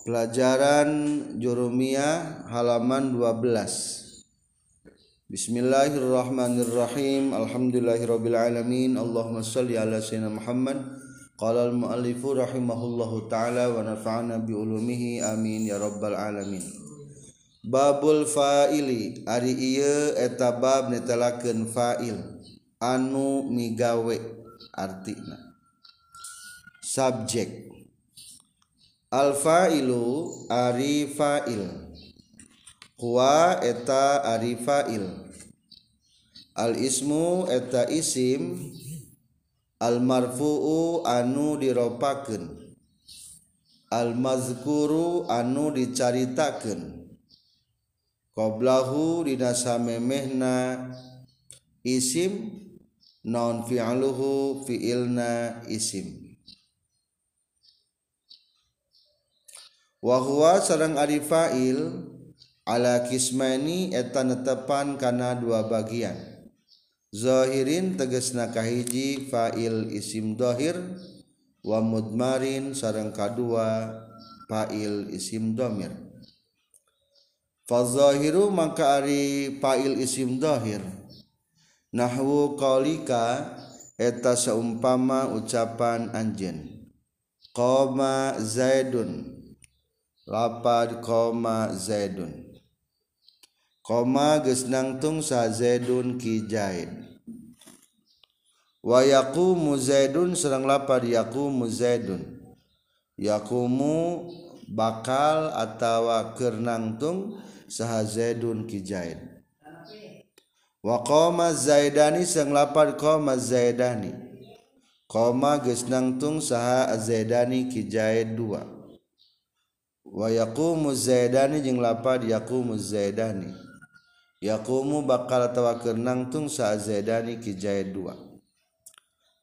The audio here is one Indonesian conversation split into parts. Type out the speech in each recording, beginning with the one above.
Pelajaran Jurumiyah halaman 12 Bismillahirrahmanirrahim. Alhamdulillahirabbil alamin. Allahumma shalli ala sayyidina Muhammad. Qala al muallifu rahimahullahu taala wa nafa'ana bi ulumihi. Amin ya rabbal alamin. Babul fa'ili. Ari ieu eta bab netelakeun fa'il. Anu migawe artina subjek. Alfailu ari fa'il Kua eta ari fa'il Al ismu eta isim. Al marfu'u anu diropakeun. Al mazkuru anu dicaritakeun. Qoblahu dina samemehna isim non fi'aluhu fi'ilna isim. Wahwa sarang ari fa'il ala kismani eta netepan kana dua bagian. Zahirin tegesna kahiji fa'il isim dohir wa mudmarin sarang kadua fa'il isim domir. Fazahiru maka ari fa'il isim dohir. Nahwu qaulika eta seumpama ucapan anjen qoma zaidun lapad koma zaidun. Koma geus nangtung sa zaidun ki zaid wa yaqumu zaidun sareng lapad yaqumu zaidun. Yaqumu bakal atawa keur nangtung saha zaidun ki zaid wa qoma zaidani sareng lapad qoma zaidani. Qoma geus nangtung saha zaidani ki zaid dua wayaqumu zaidani jeung lapad yaqumu zaidani. Yaqumu bakal tawakeun nangtung sa zaidani ki zaid dua.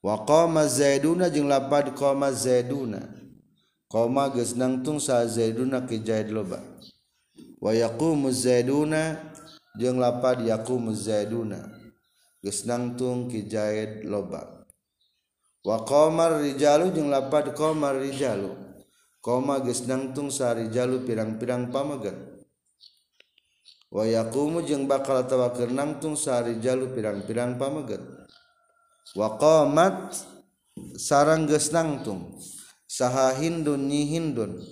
Wa qama zaiduna jeung lapad qama zaiduna. Qama geus nangtung sa zaiduna ki zaid loba. Wa yaqumu zaiduna jeung lapad yaqumu zaiduna. Geus nangtung ki zaid loba. Wa qamar rijalu jeung lapad qamar rijalu. Koma geus nangtung sari jalu pirang-pirang pamagat. Wa yaqumu jeung bakal atawa keur nangtung sari jalu pirang-pirang pamagat. Wa qamat sarang geus nangtung saha hindun nyi hindun.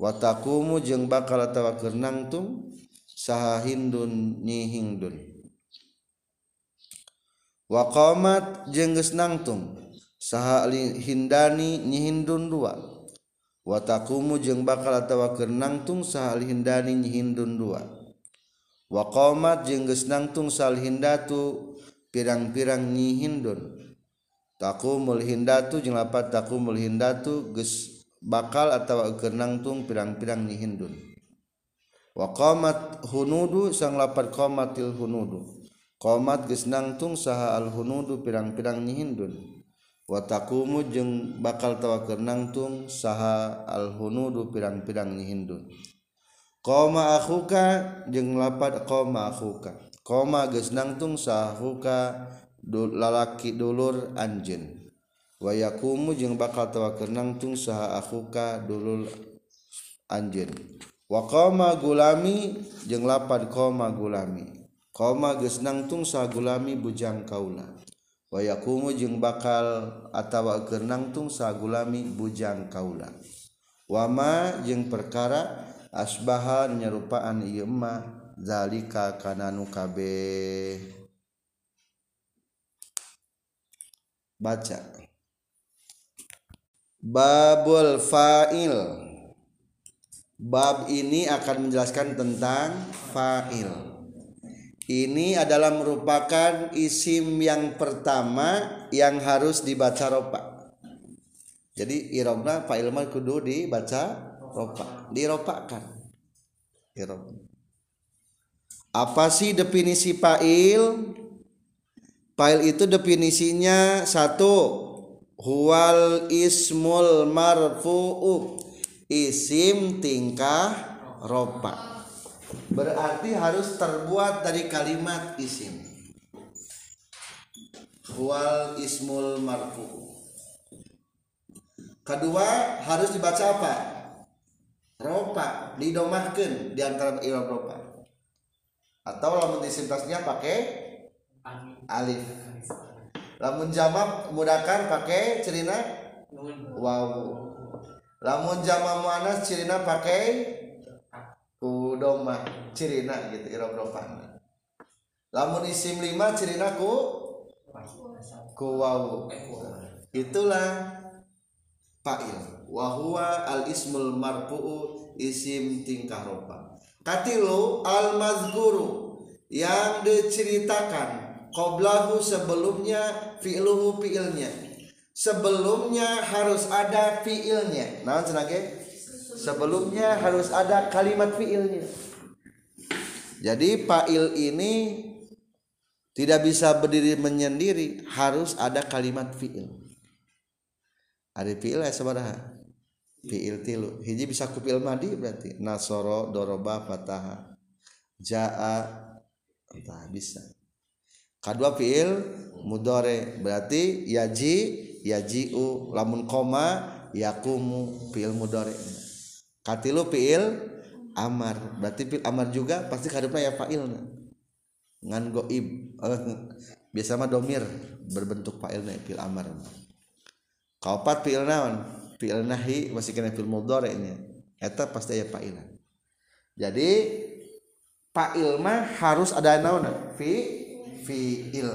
Wa taqumu jeung bakal atawa keur nangtung saha hindun nyi hindun. Wa qamat jeung geus nangtung saha hindani nyi hindun dua watakumu jeung bakal atawa keur nangtung sahal hindani hindun dua. Wa qamat jeung geus nangtung sal hindatu pirang-pirang nyi hindun takumul hindatu jeung lapat takumul hindatu geus bakal atawa keur nangtung pirang-pirang nyi hindun wa qamat hunudu sang lapat qamatil hunudu. Qamat geus nangtung saha al hunudu pirang-pirang nyi hindun watakumu jeung bakal tawa keur nangtung saha alhunudu pirang-pirang hindun koma akhuka jeung lapad koma akhuka. Koma geus nangtung sahuka lalaki dulur anjeun. Wa yakumu jeung bakal tawa keur nangtung saha akhuka dulur anjeun. Wa koma gulami jeung lapad koma gulami. Koma geus nangtung saha gulami bujang kaula wayakumu jeung bakal atawa keur nangtung sagulami bujang kaula. Wama jeung perkara asbaha nyerupaan ieu mah zalika kana nu kabeh. Baca. Babul fa'il. Bab ini akan menjelaskan tentang fa'il ini adalah merupakan isim yang pertama yang harus dibaca ropa. Jadi irobna fa'il mah kudu dibaca ropa, diropakan. Irob. Apa sih definisi fa'il? Fa'il itu definisinya satu huwal ismul marfu'u isim tingkah ropa berarti harus terbuat dari kalimat isim. Wal ismul marfu. Kedua harus dibaca apa? Ropa didomahkan di antara ropa. Atau lamun isim tasnya pakai alif. Lamun jamak mudakar pakai cerina wawu. Lamun jamak muannas cirina pakai udoma cirina gitu i'rab ropa lamun isim lima cirina ku? Ku wawu itulah fa'il. Wa huwa al ismul marfu'u isim tingkah ropa katilu al mazkuru yang diceritakan qoblahu sebelumnya fi'luhu fi'ilnya. Sebelumnya harus ada fi'ilnya. Nah cenake sebelumnya harus ada kalimat fi'ilnya. Jadi fa'il ini tidak bisa berdiri menyendiri harus ada kalimat fi'il. Ada fi'il ya sabaraha fi'il tilu. Hiji bisa ku fi'il madi berarti. Nasoro doroba fataha. Jaa entah bisa. Kedua fi'il mudore. Berarti yaji yajiu lamun koma yakumu fi'il mudore katilu fi'il amar. Berarti fi'il amar juga pasti kadupnya ya fa'il ngan goib. Biasa mah domir berbentuk fa'il fi'il amar. Kaopat fi'il naon? Fi'il nahi masih kena fi'il mudhari nya eta pasti aya fa'ilan jadi fa'il mah harus ada naon? Fi fi'il.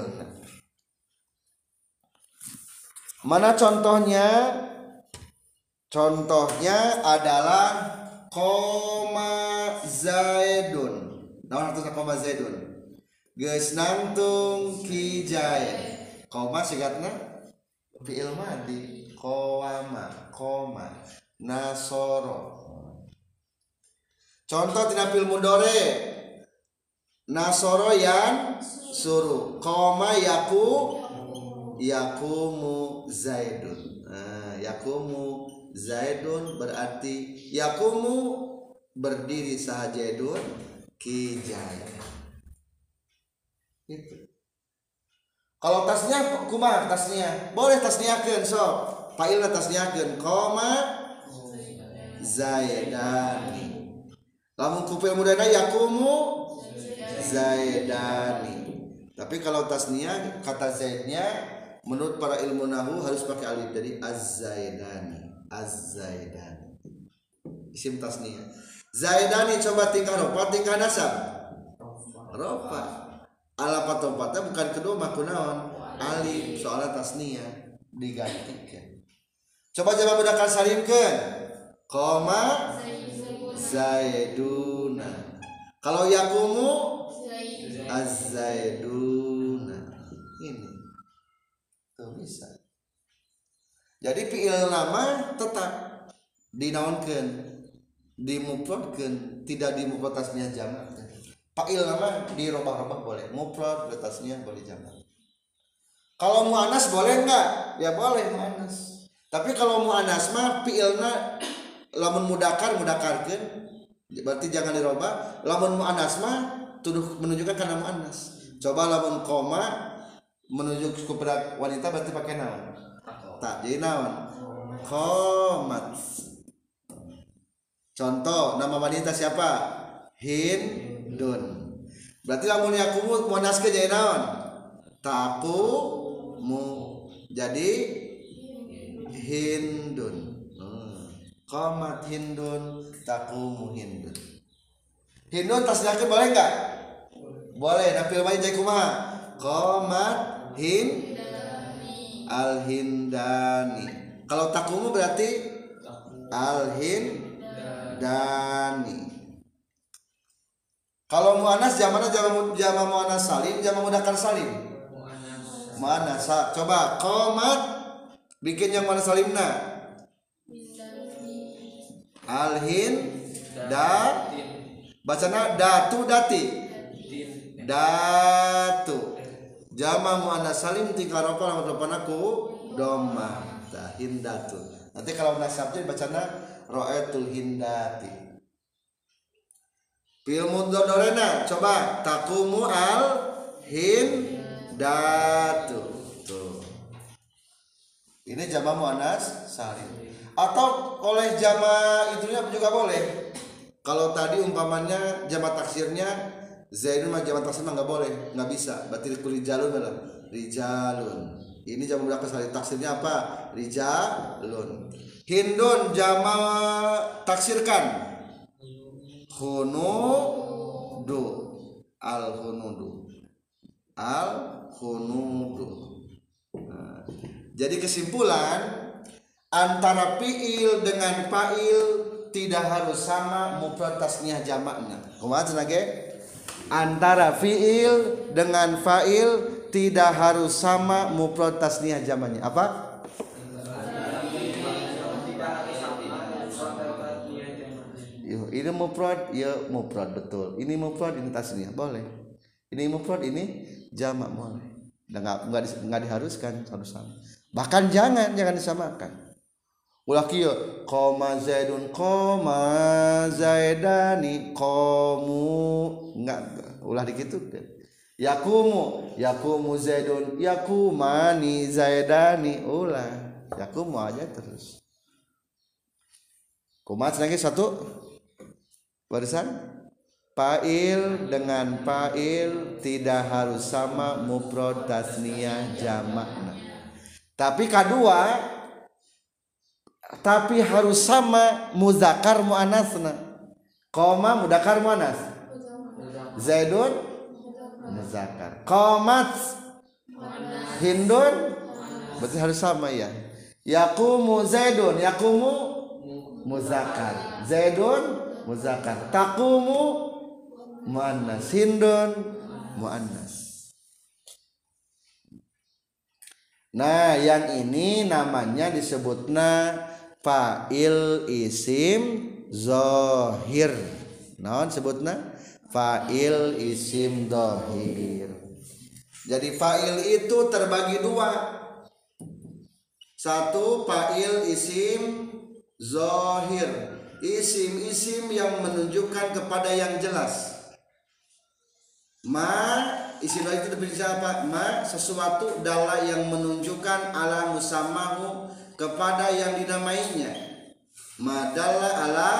Mana contohnya contohnya adalah koma zaidun naon artinya koma zaidun geus nangtung ki koma sigatna fi'il madi kowama koma nasoro. Contoh tina fil mudore. Nasoro yang suruh. Koma yaku yakumu zaidun nah, yakumu zaidun berarti yakumu berdiri sah zaidun kijaya. Itu. Kalau tasnya kumah tasnya boleh tasnya kan so fa'il tasniakeun koma zaidani lamun kupil mudana yakumu zaidani. Tapi kalau tasnia kata zaidnya menurut para ilmu nahu harus pakai alif dari az-zaidani az-zaidani. Isim tasnia zaidani coba tingkah ropa tingkah nasab? Ropa ala patopatnya bukan kedua makunawan alif soalnya tasnia digantikan. Coba jawab mudakar salimkan. Koma zaiduna. Kalau yakumu az-zaiduna. Ini. Tuh bisa jadi fi'il nama tetap dinaunkan dimufradkan tidak tasnya jamak. Fa'il nama dirobah-robah boleh mufrad tasnya boleh jamak. Kalau muannas boleh enggak? Ya boleh muannas tapi kalau mau anas mah fiilna lamun mudakar mudakarkan berarti jangan dirubah. Lamun mu anas mah tuduh menunjukkan karena mu anas coba lamun koma menunjuk kepada wanita berarti pakai naon tak jadi naon? Komat contoh nama wanita siapa? Hindun. Berarti lamun yakumu muanas ke jadi naon? Taku mu. Jadi hindun. Komat hmm. hindun takumu hindun. Hindun tasnyakeun boleh enggak boleh tapi main jadi kumaha? Komat hin al hindani kalau takumu berarti al hindani kalau muanas zamannya zaman zaman muanas salim zaman mudakar salim? Muanas coba komat bikin yang mana salimna alhin da bacana datu dati. Datu jama muannas salim tingkah ropa lamun aku doma ta hindatu nanti kalau nasabnya bacana roetul hindati. Fil mudorena coba takumu al hindatu ini jama muannas salim. Atau oleh jama itunya juga boleh. Kalau tadi umpamanya jama taksirnya Zaidun mah jama taksir mah nggak boleh nggak bisa. Berarti kulit jalun adalah rijalun. Ini jama berapa kali taksirnya apa? Rijalun. Hindun jama taksirkan. Hunudu al hunudu al hunudu nah, jadi kesimpulan antara fiil dengan fa'il tidak harus sama mufrad tasniah jamaknya. Kumaha lagi? Antara fiil dengan fa'il tidak harus sama mufrad tasniah jamaknya. Apa? Yo, ini mufrad, ya mufrad betul. Ini mufrad, ini tasniah boleh. Ini mufrad, ini jamak boleh. Enggak enggak diharuskan harus sama. Bahkan jangan jangan disamakan ulah kieu koma zaidun koma zaidani komu enggak ulah dikitu. Yakumu yakumu zaidun yakumani zaidani ulah yakumu aja terus. Kumat lagi satu? Barisan? Fa'il dengan fa'il tidak harus sama mufrad tasniyah jamakna. Tapi kedua tapi harus sama muzakar muannasna koma mudakar muannas zaidun muzakar komat hindun berarti harus sama ya. Yakumu zaidun yakumu muzakar zaidun muzakar takumu muannas. Hindun muannas. Nah, yang ini namanya disebutnya fa'il isim zohir. Naon sebutna? Fa'il isim dohir. Jadi fa'il itu terbagi dua. Satu fa'il isim zohir. Isim-isim yang menunjukkan kepada yang jelas. Ma isim itu berbicara apa ma sesuatu dala yang menunjukkan ala musamahu kepada yang dinamainya madalla ala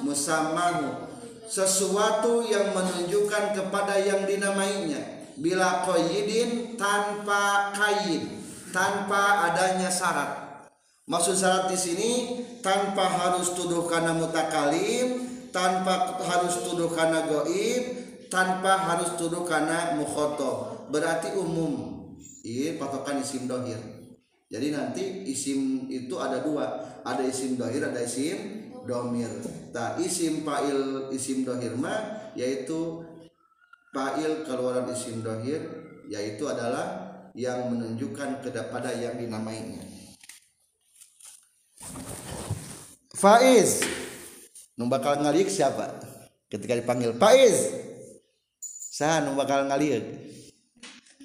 musammahu. Sesuatu yang menunjukkan kepada yang dinamainya. Bila qayyidin tanpa kaid tanpa adanya syarat. Maksud syarat di sini tanpa harus tuduh karena mutakalim tanpa harus tuduh karena goib tanpa harus tuduh karena mukhotob. Berarti umum. Ini patokan isim dohir jadi nanti isim itu ada dua, ada isim dohir, ada isim domir. Nah, isim fa'il isim dohir mah yaitu fa'il keluaran isim dohir yaitu adalah yang menunjukkan kepada yang dinamainya. Faiz, nu bakal ngaliuk siapa? Ketika dipanggil Faiz, sah nu bakal ngaliuk?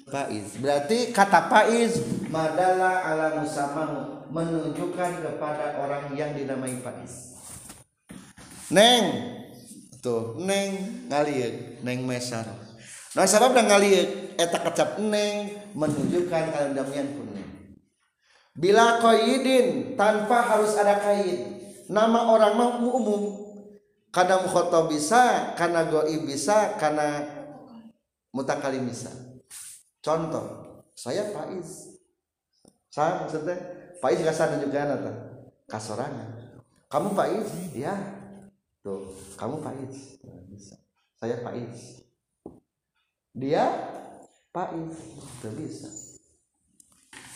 Faiz. Berarti kata Faiz madala ala musamahu menunjukkan kepada orang yang dinamai Faiz. Neng tuh neng ngalieu neng mesar. Nah sabab dan ngalieu eta kecap neng menunjukkan kalandamian kuning. Bila qaidin tanpa harus ada kaid. Nama orang mah umum. Kadang mukhotob bisa, karena goi bisa, karena mutakalim bisa contoh saya Faiz. Saya maksudnya Faiz kasar juga nata kasorangan kamu Faiz? Ya tuh kamu Faiz. Bisa. Saya Faiz. Dia Faiz. Itu bisa.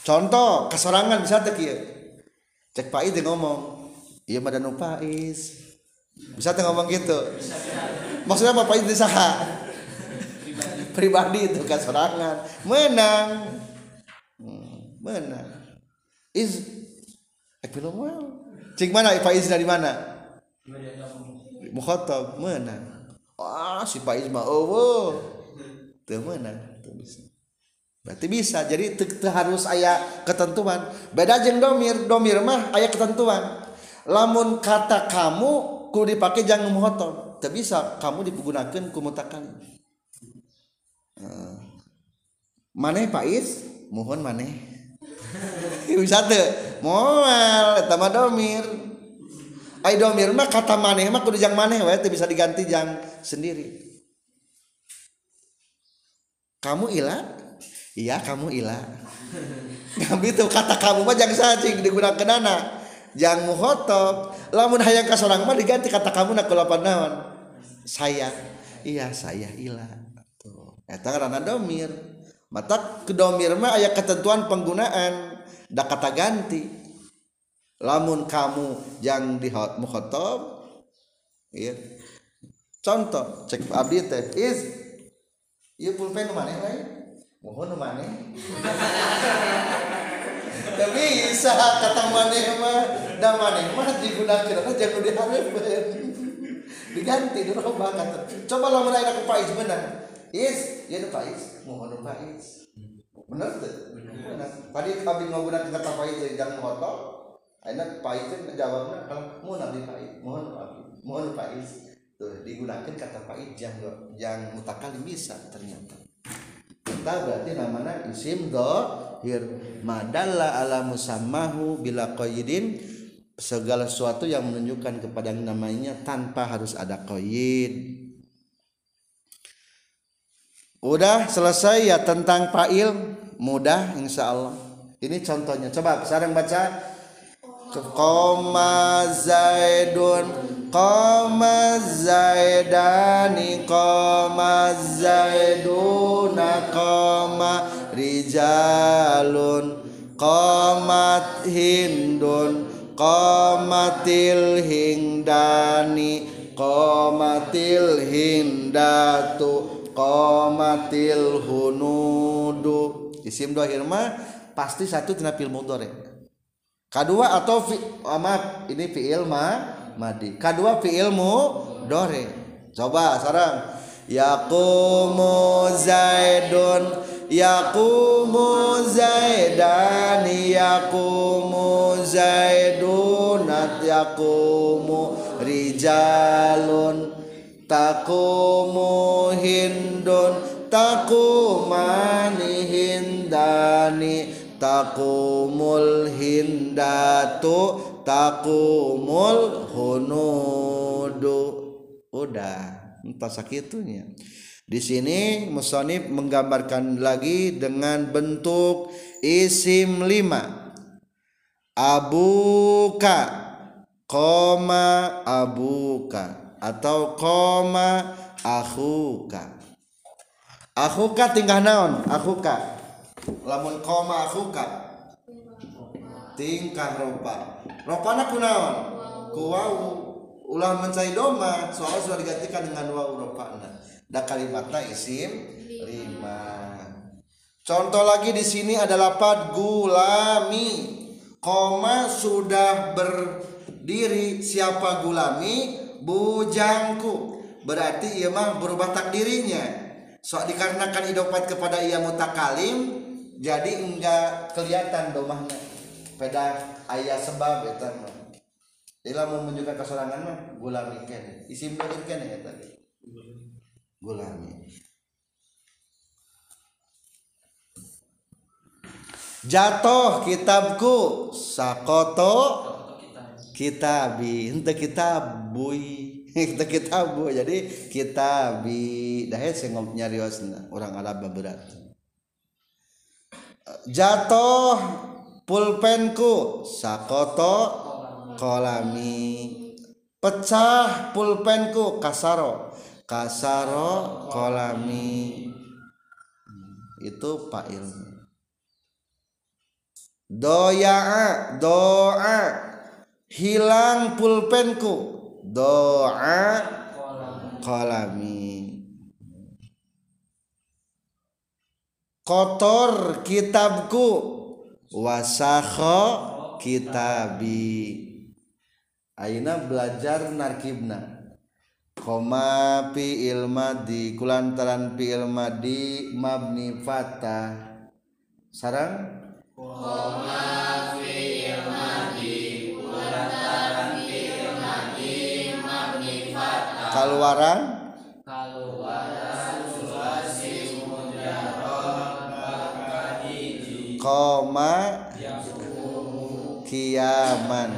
Contoh kasorangan bisa tak ya cek Faiz dia ngomong iya madanu Faiz. Bisa tuh ngomong gitu. Maksudnya apa? Faiz disaha pribadi itu serangan menang. Hmm, menang. Ekbilum well. Cik mana Faiz dari mana? Mukhotob menang. Wah si Faiz mah oh tuh menang. Tuh bisa. Berarti bisa jadi harus ayat ketentuan. Beda jeng domir domir mah ayat ketentuan. Lamun kata kamu ku dipakai jangan muhotob tak bisa kamu digunakan kumutakan maneh Faiz mohon maneh. Bisa tuh moal eta mah domir. Ai domir mah kata maneh mah kudu jang maneh we bisa diganti jang sendiri. Kamu ila? Iya kamu ila. Nabi itu kata kamu mah jang sajing digunakan anak. Jang muhotob lamun hayang ka sorang mah diganti kata kamu nak kulapan naon? Saya. Iya saya ila. tuh eta karena domir. Mata kedomir mah aya ketentuan penggunaan. Da kata ganti. Lamun kamu yang di mukhotob iya. Contoh cek abdi teh is ieu pulpen maneh lain mohon maneh. Teu bisa kata maneh mah da maneh mah digunakeun aja nu dihareupeun. Diganti dirubah kata. Coba lamun aya ku pais benar is ya nu pais mohon nu pais bener tuh bener tadi kami menggunakan kata pahit jadi jangan kotor enak pahit itu jawabnya kalau mau nabi pahit mohon mohon pahit tuh digunakan kata pahit jangan yang mutakali bisa ternyata. Kita berarti namanya isim dohir. Madalla ala musammahu bila qaidin segala sesuatu yang menunjukkan kepada namanya tanpa harus ada qaid udah selesai ya tentang fa'il? Mudah insya Allah ini contohnya. Coba sekarang baca. Koma zaidun koma zaidani koma zaiduna koma rijalun komat hindun komatil hindani komatil hindatu komatil hunudu. Isim dohir mah pasti satu tina fi'il mudhari. Kedua atau fi, oh, maaf ini fi'il ma madi. Kedua fi'il mudhari. Coba sekarang. Yaqumu zaidun yaqumu zaidan yaqumu zaidun yaqumu rijalun taqumu hindun takumani hindani takumul hindatu takumul hunudu udah entah sakitunya. Di sini musonib menggambarkan lagi dengan bentuk isim lima. Abuka koma abuka atau koma akhuka. Akhuka tingkah naon? Akhuka. Lamun koma akhuka. Tingkah ropa. Ropana kunaon kuwau ulah mencari doma. Soal sudah digantikan dengan wau ropana. Da kalimatnya isim lima. Contoh lagi di sini ada lapat gulami. Koma sudah berdiri. Siapa gulami bujangku. Berarti ia mah berubah takdirinya. So dikarenakan idopat kepada ia mutakalim jadi enggak kelihatan domahnya. Pada ayah sebab itu mah. Mau menunjukkan kesorangan mah gulami kene isim dohir kene ya tadi. Gulami jatuh kitabku sakoto kitabi ente kitab bui kita kita bu jadi kita bi dah sengop nyarios orang Arab berat. Jatuh pulpenku sakoto kolami. Pecah pulpenku kasaro kasaro kolami. Itu pak ilmu doa doa hilang pulpenku. Doa kolami kotor kitabku. Wasakho kitabi. Aina belajar narkibna. Koma pi ilmadi kulantaran pi ilmadi mabni fatah sarang? Koma kaluaran koma. Kiaman.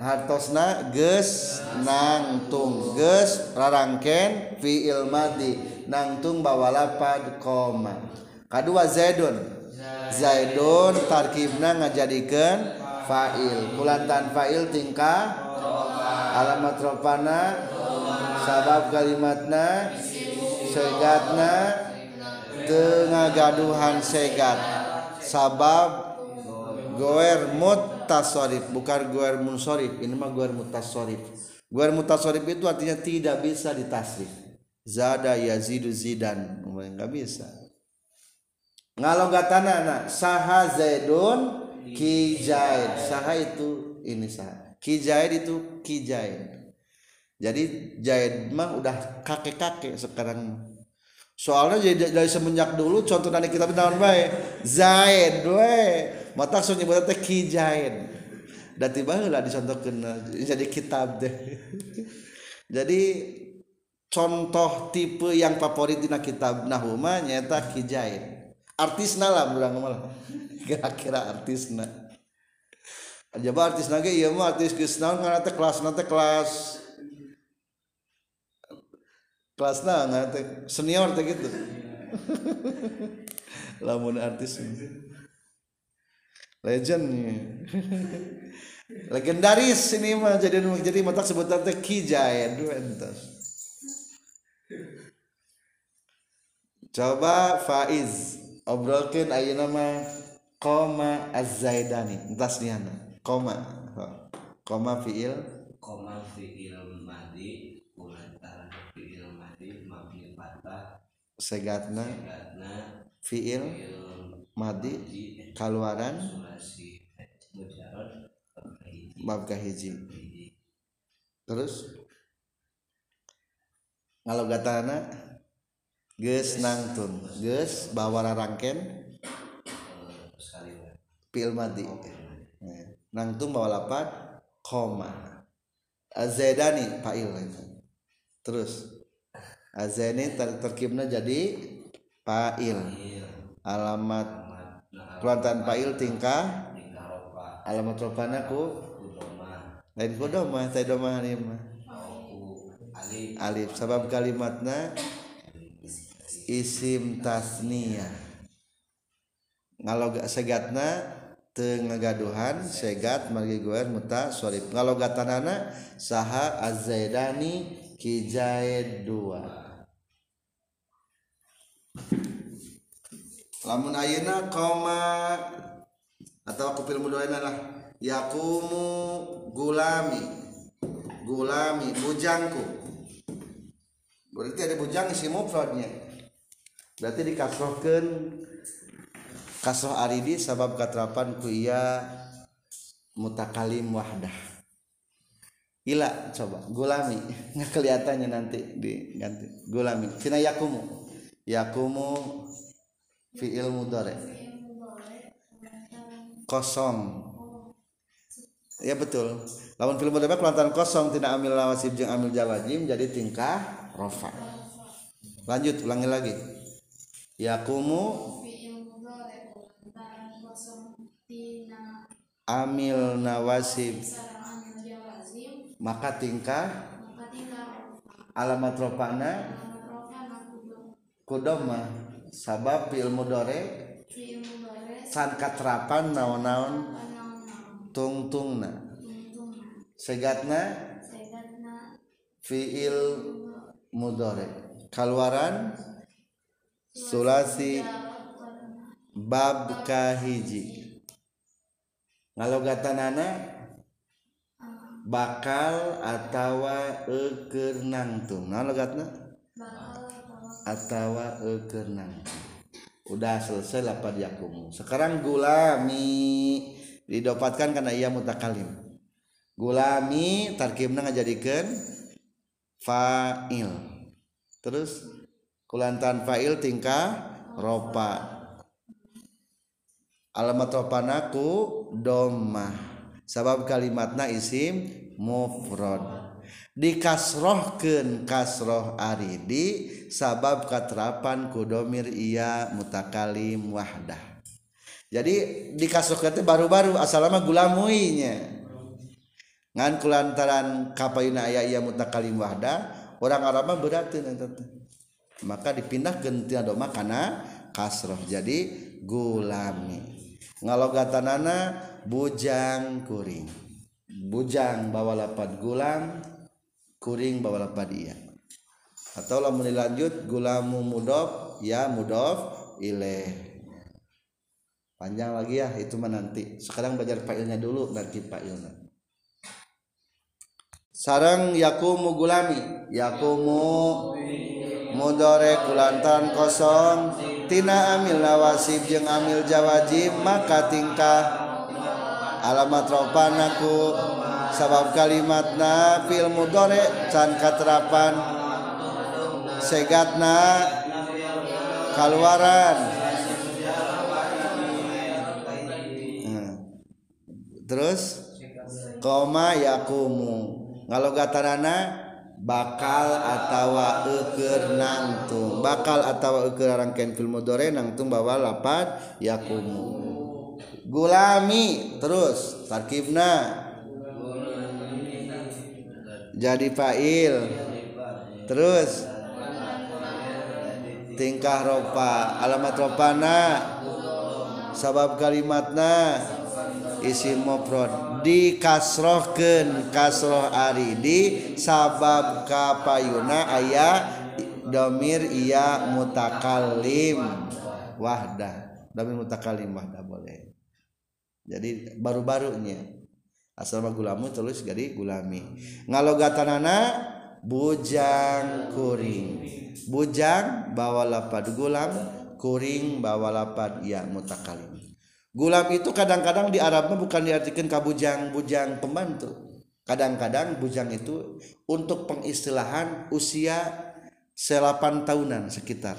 Hartosna geus nangtung. Geus rarangken fiil madi. Nangtung bawa lapad koma. Kadua zaidun. Zaidun tarkibna ngajadikeun fa'il. Kulantan fa'il tingkah alamat ropana sabab kalimatna segatna tengah gaduhan segat. Sabab goer mutasorif bukan goer munsorif ini mah goer mutasorif goer mutasorif itu artinya tidak bisa ditasrif. Zada yazidu zidan. Nggak bisa. Ngalogatana anak saha zaidun kijaid saha itu ini saha kijaid itu kijaid. Jadi jaid mah udah kakek kakek sekarang. Soalnya jadi dari semenjak dulu contoh dari kitab tahun baik zaid we mata so nyebut teh ki zaid dan tiba lah dicontohkan jadi kitab deh. Jadi contoh tipe yang favorit di kitab nahuma nyata ki zaid artis lah bilang malah kira-kira artis aja artis lagi iya mah artis geus karena teh kelas nanti kelas. Kelas nah senior teh gitu. Lamun artis legend legendaris ini mah jadi jadi mata sebutan teh dua entas coba Faiz obrolkan ayo nama koma az-zaidani entas niana koma. Koma fiil. Koma fiil segatna fiil madi kaluaran bab kahiji terus? Kalau gatana geus nangtun. Geus bawa rangken fiil madi nangtung bawa lapat koma. Azedani fa'il terus azani ter terkibna jadi fa'il. Alamat kelantan fa'il tingkah? Alamat rofana ku? Lain ku doma teh doma mah. Alif. Sabab kalimatna isim. tasniyah. Ngaloga segatna tengagaduhan segat margi gue muta sorry kalau gatanana saha azaidani kijaid dua lamun ayeuna koma atau aku film lah yakumu gulami. Gulami bujangku. Berarti ada bujang isi mufradnya. Berarti dikasrohkan kasroh aridi sabab katrapan ku iya mutakalim wahdah. Ila coba gulami. Nggak kelihatannya nanti diganti gulami. Cina yakumu. Yakumu fiil mudore kosong. Ya betul. Lawan fiil mudore kelantaran kosong tidak ambil lawasib jeng ambil jawajim jadi tingkah rofa. Lanjut ulangi lagi. Yakumu amil nawasib maka tingkah? Alamat rofana? Kudoma. Sabab ilmu dore? San katrapan naon-naon? Tungtungna. Segatna? Fiil mudore. Kaluaran? Sulasi. Bab kahiji. Ngalogatanana bakal atawa eker nangtung. Ngalogatna atawa ekeunang udah selesai lapad yakumu sekarang gulami didapatkan karena ia mutakalim. Gulami tarkibna ngajadikeun fa'il. Terus kulantan fa'il tingkah ropa alamat ropanaku domah. Sabab kalimatna isim mufrad. Dikasrohkeun kasroh aridi sabab katerapan kudomir iya mutakalim wahdah. Jadi dikasrohkan itu baru-baru asalama gulamuinya ngan kulantaran kapayuna aya iya mutakalim wahdah orang Arab mah berat maka dipindah gentina doma karena kasroh jadi gulami. Ngalogatanana bujang kuring. Bujang bawa lapat gulam kuring bawa lapat dia atau lamun dilanjut gulamu mudof ya mudof ileh panjang lagi ya itu mah nanti. Sekarang belajar fa'ilnya dulu nanti fa'ilnya. Sarang yakumu gulami yakumu mudore kulantan kosong tina amil nawasib jeung amil jawajib maka tingkah alamat ropanaku sabab kalimatna fil mudore can katerapan segatna kaluaran. Terus koma yakumu. Kalau bakal atawa eker nangtung bakal atawa eker rangkaian fil mudore nangtung bawa lapat yakumu. Gulami terus tarkibna. Jadi fa'il. Terus tingkah ropa alamat ropana. Sabab kalimatna. isim mufrad dikasrohkeun kasroh aridi sabab kapayuna aya domir iya mutakalim wahda. Domir mutakalim wahda boleh. Jadi baru-barunya. Asal gulamu terus jadi gulami ngalogatanana bujang kuring. Bujang bawa lapad gulam kuring bawa lapad ya mutakalim. Gulam itu kadang-kadang di Arabnya bukan diartikan kabujang-bujang pembantu. Kadang-kadang bujang itu untuk pengistilahan usia 8 tahunan sekitar.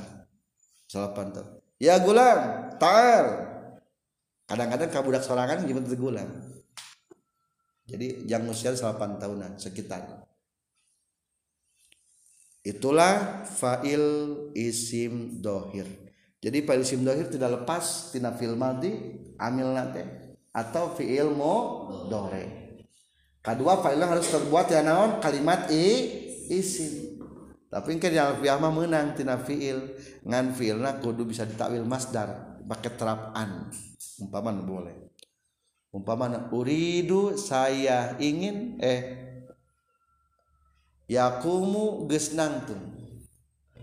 8 tahun. Ya gulam, ta'al. Kadang-kadang kabudak sorangan gimana gulam. Jadi yang usia 8 tahunan sekitar. Itulah fa'il isim dohir jadi fa'il isim dohir tidak lepas tina fil madi amil nate atau fi'il dore kedua fa'ilnya harus terbuat ya naon? Kalimat i isim. Tapi kan yang alfiah menang tina fi'il. Ngan fi'ilna kudu bisa ditakwil masdar pakai terapaan umpama boleh. Umpama uridu saya ingin eh yakumu geus nangtung.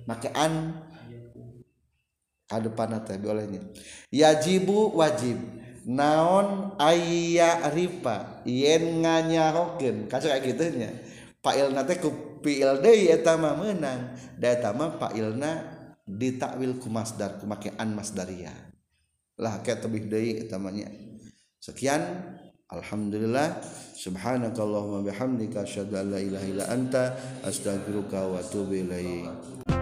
Make an depan olehnya yajibu wajib. Naon aya ripa? Yen nganya hoken kaca kayak gitunya Pak Ilna teh ku PLD eta mah menang da eta mah Pak Ilna ditakwil ku masdar ku make an masdaria. Lah kayak tebih deui eta sekian. Alhamdulillah. Subhanakallahumma bihamdika asyhadu an la ilaha illa anta astaghfiruka wa atubu ilaik